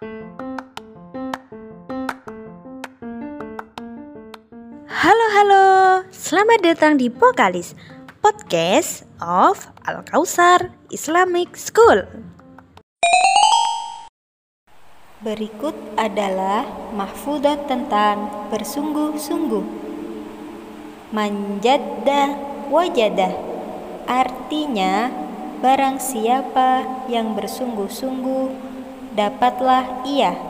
Halo halo, selamat datang di Pokalis Podcast of Al Kausar Islamic School. Berikut adalah mahfudah tentang bersungguh-sungguh. Manjadda wajadah artinya barang siapa yang bersungguh-sungguh dapatlah ia.